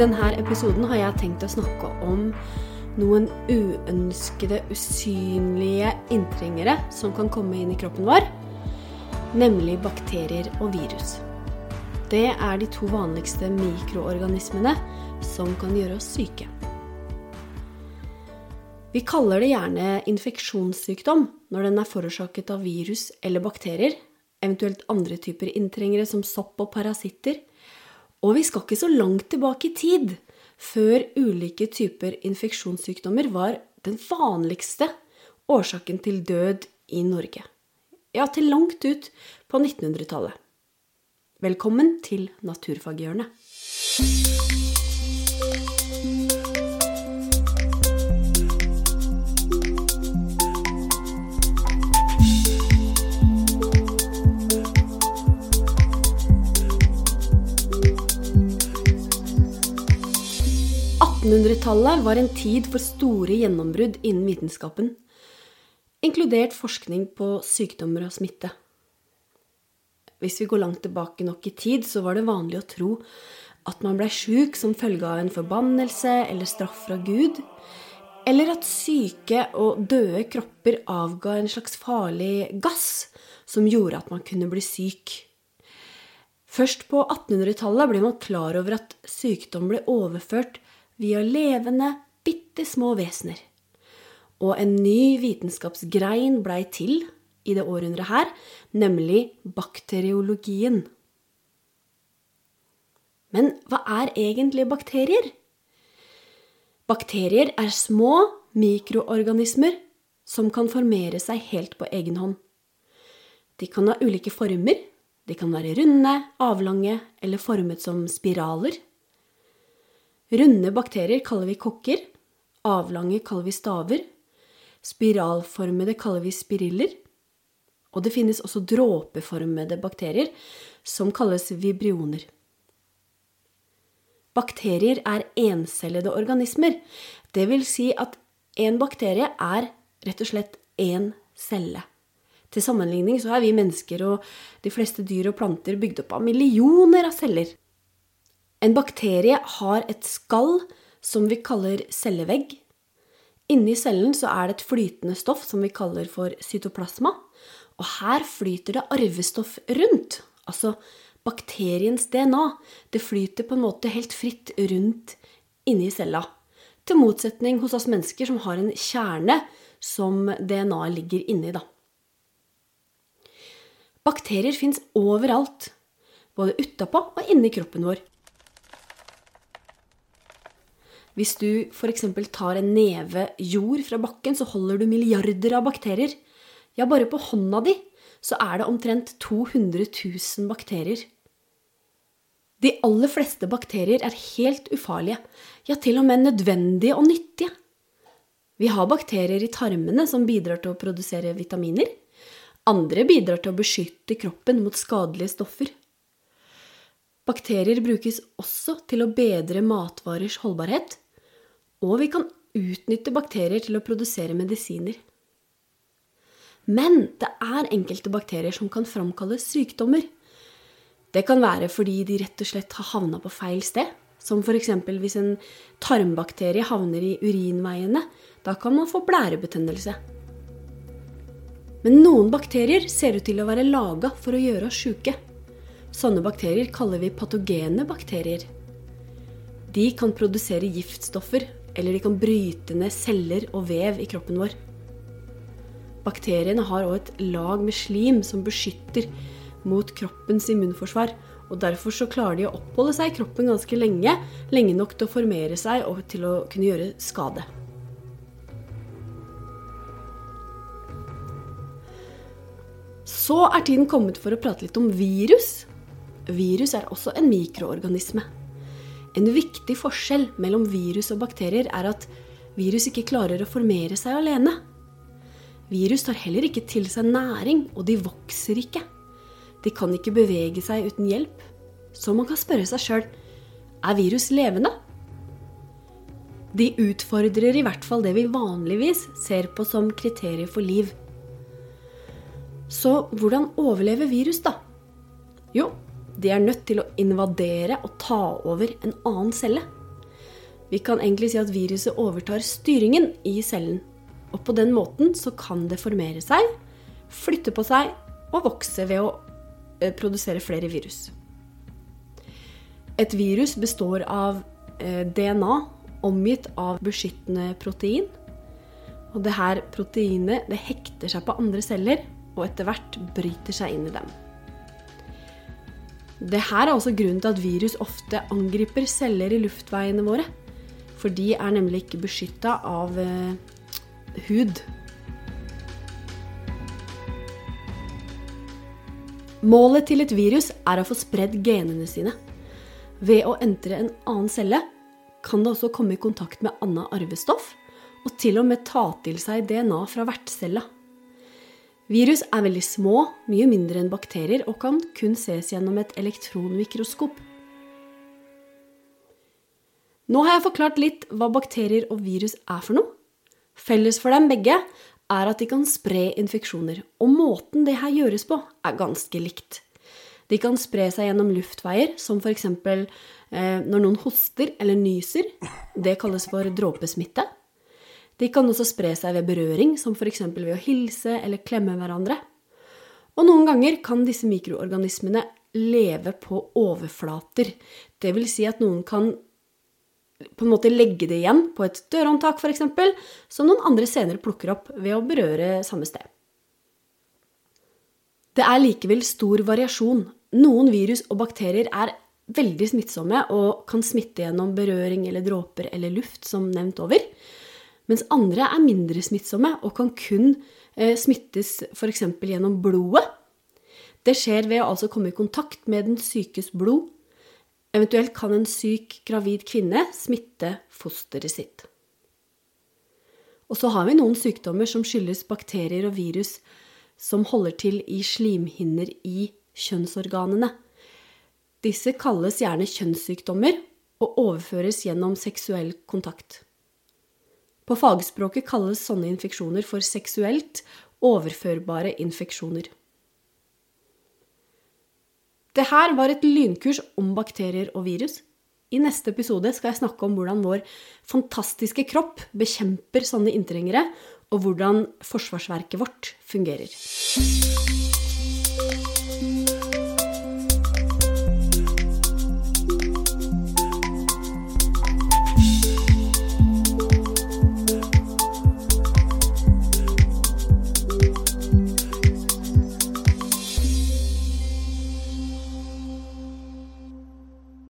denne episoden har jeg tenkt å snakke om noen uønskede, usynlige inntrengere som kan komme inn i kroppen vår, nemlig bakterier og virus. Det er de to vanligste mikroorganismene som kan gjøre oss syke. Vi kaller det gjerne infeksjonssykdom når den er forårsaket av virus eller bakterier, eventuelt andre typer inntrengere som sopp og parasitter. Og vi skal ikke så langt tilbake i tid før ulike typer infeksjonssykdommer var den vanligste årsaken til død i Norge. Ja, til langt ut på 1900-tallet. Velkommen til Naturfaghjørnet. 1800-tallet var en tid for store gjennombrudd innen vitenskapen, inkludert forskning på sykdommer og smitte. Hvis vi går langt tilbake nok i tid, så var det vanlig å tro at man blei sjuk som følge av en forbannelse eller straff fra Gud, eller at syke og døde kropper avga en slags farlig gass som gjorde at man kunne bli syk. Først på 1800-tallet ble man klar over at sykdom ble overført via levende, bitte små vesener. Og en ny vitenskapsgrein blei til i det århundret her, nemlig bakteriologien. Men hva er egentlig bakterier? Bakterier er små mikroorganismer som kan formere seg helt på egen hånd. De kan ha ulike former. De kan være runde, avlange eller formet som spiraler. Runde bakterier kaller vi kokker. Avlange kaller vi staver. Spiralformede kaller vi spiriller. Og det finnes også dråpeformede bakterier, som kalles vibrioner. Bakterier er encellede organismer. Det vil si at en bakterie er rett og slett én celle. Til sammenligning så er vi mennesker og de fleste dyr og planter bygd opp av millioner av celler. En bakterie har et skall som vi kaller cellevegg. Inni cellen så er det et flytende stoff som vi kaller for cytoplasma. Og her flyter det arvestoff rundt. Altså bakteriens DNA. Det flyter på en måte helt fritt rundt inni cella. Til motsetning hos oss mennesker som har en kjerne som DNA-et ligger inni, da. Bakterier fins overalt. Både utapå og inni kroppen vår. Hvis du f.eks. tar en neve jord fra bakken, så holder du milliarder av bakterier. Ja, bare på hånda di så er det omtrent 200 000 bakterier. De aller fleste bakterier er helt ufarlige, ja, til og med nødvendige og nyttige. Vi har bakterier i tarmene som bidrar til å produsere vitaminer. Andre bidrar til å beskytte kroppen mot skadelige stoffer. Bakterier brukes også til å bedre matvarers holdbarhet og vi kan utnytte bakterier til å produsere medisiner. Men det er enkelte bakterier som kan framkalle sykdommer. Det kan være fordi de rett og slett har havna på feil sted. Som f.eks. hvis en tarmbakterie havner i urinveiene. Da kan man få blærebetennelse. Men noen bakterier ser ut til å være laga for å gjøre oss sjuke. Sånne bakterier kaller vi patogene bakterier. De kan produsere giftstoffer eller de kan bryte ned celler og vev i kroppen vår. Bakteriene har òg et lag med slim som beskytter mot kroppens immunforsvar. og Derfor så klarer de å oppholde seg i kroppen ganske lenge, lenge nok til å formere seg og til å kunne gjøre skade. Så er tiden kommet for å prate litt om virus. Virus er også en mikroorganisme. En viktig forskjell mellom virus og bakterier er at virus ikke klarer å formere seg alene. Virus tar heller ikke til seg næring, og de vokser ikke. De kan ikke bevege seg uten hjelp. Så man kan spørre seg sjøl er virus levende? De utfordrer i hvert fall det vi vanligvis ser på som kriterier for liv. Så hvordan overlever virus, da? Jo, de er nødt til å invadere og ta over en annen celle. Vi kan egentlig si at viruset overtar styringen i cellen. Og på den måten så kan det formere seg, flytte på seg og vokse ved å eh, produsere flere virus. Et virus består av eh, DNA omgitt av beskyttende protein. Og det her proteinet det hekter seg på andre celler og etter hvert bryter seg inn i dem. Det her er også grunnen til at virus ofte angriper celler i luftveiene våre. For de er nemlig ikke beskytta av eh, hud. Målet til et virus er å få spredd genene sine. Ved å entre en annen celle kan det også komme i kontakt med annet arvestoff, og til og med ta til seg DNA fra vertscella. Virus er veldig små, mye mindre enn bakterier, og kan kun ses gjennom et elektronmikroskop. Nå har jeg forklart litt hva bakterier og virus er for noe. Felles for dem begge er at de kan spre infeksjoner, og måten det her gjøres på, er ganske likt. De kan spre seg gjennom luftveier, som f.eks. Eh, når noen hoster eller nyser. Det kalles for dråpesmitte. De kan også spre seg ved berøring, som f.eks. ved å hilse eller klemme hverandre. Og noen ganger kan disse mikroorganismene leve på overflater. Det vil si at noen kan på en måte legge det igjen på et dørhåndtak f.eks., som noen andre senere plukker opp ved å berøre samme sted. Det er likevel stor variasjon. Noen virus og bakterier er veldig smittsomme og kan smitte gjennom berøring eller dråper eller luft, som nevnt over. Mens andre er mindre smittsomme og kan kun eh, smittes f.eks. gjennom blodet. Det skjer ved å altså komme i kontakt med den sykes blod Eventuelt kan en syk gravid kvinne smitte fosteret sitt. Og så har vi noen sykdommer som skyldes bakterier og virus som holder til i slimhinner i kjønnsorganene. Disse kalles gjerne kjønnssykdommer og overføres gjennom seksuell kontakt. På fagspråket kalles sånne infeksjoner for seksuelt overførbare infeksjoner. Det her var et lynkurs om bakterier og virus. I neste episode skal jeg snakke om hvordan vår fantastiske kropp bekjemper sånne inntrengere, og hvordan forsvarsverket vårt fungerer.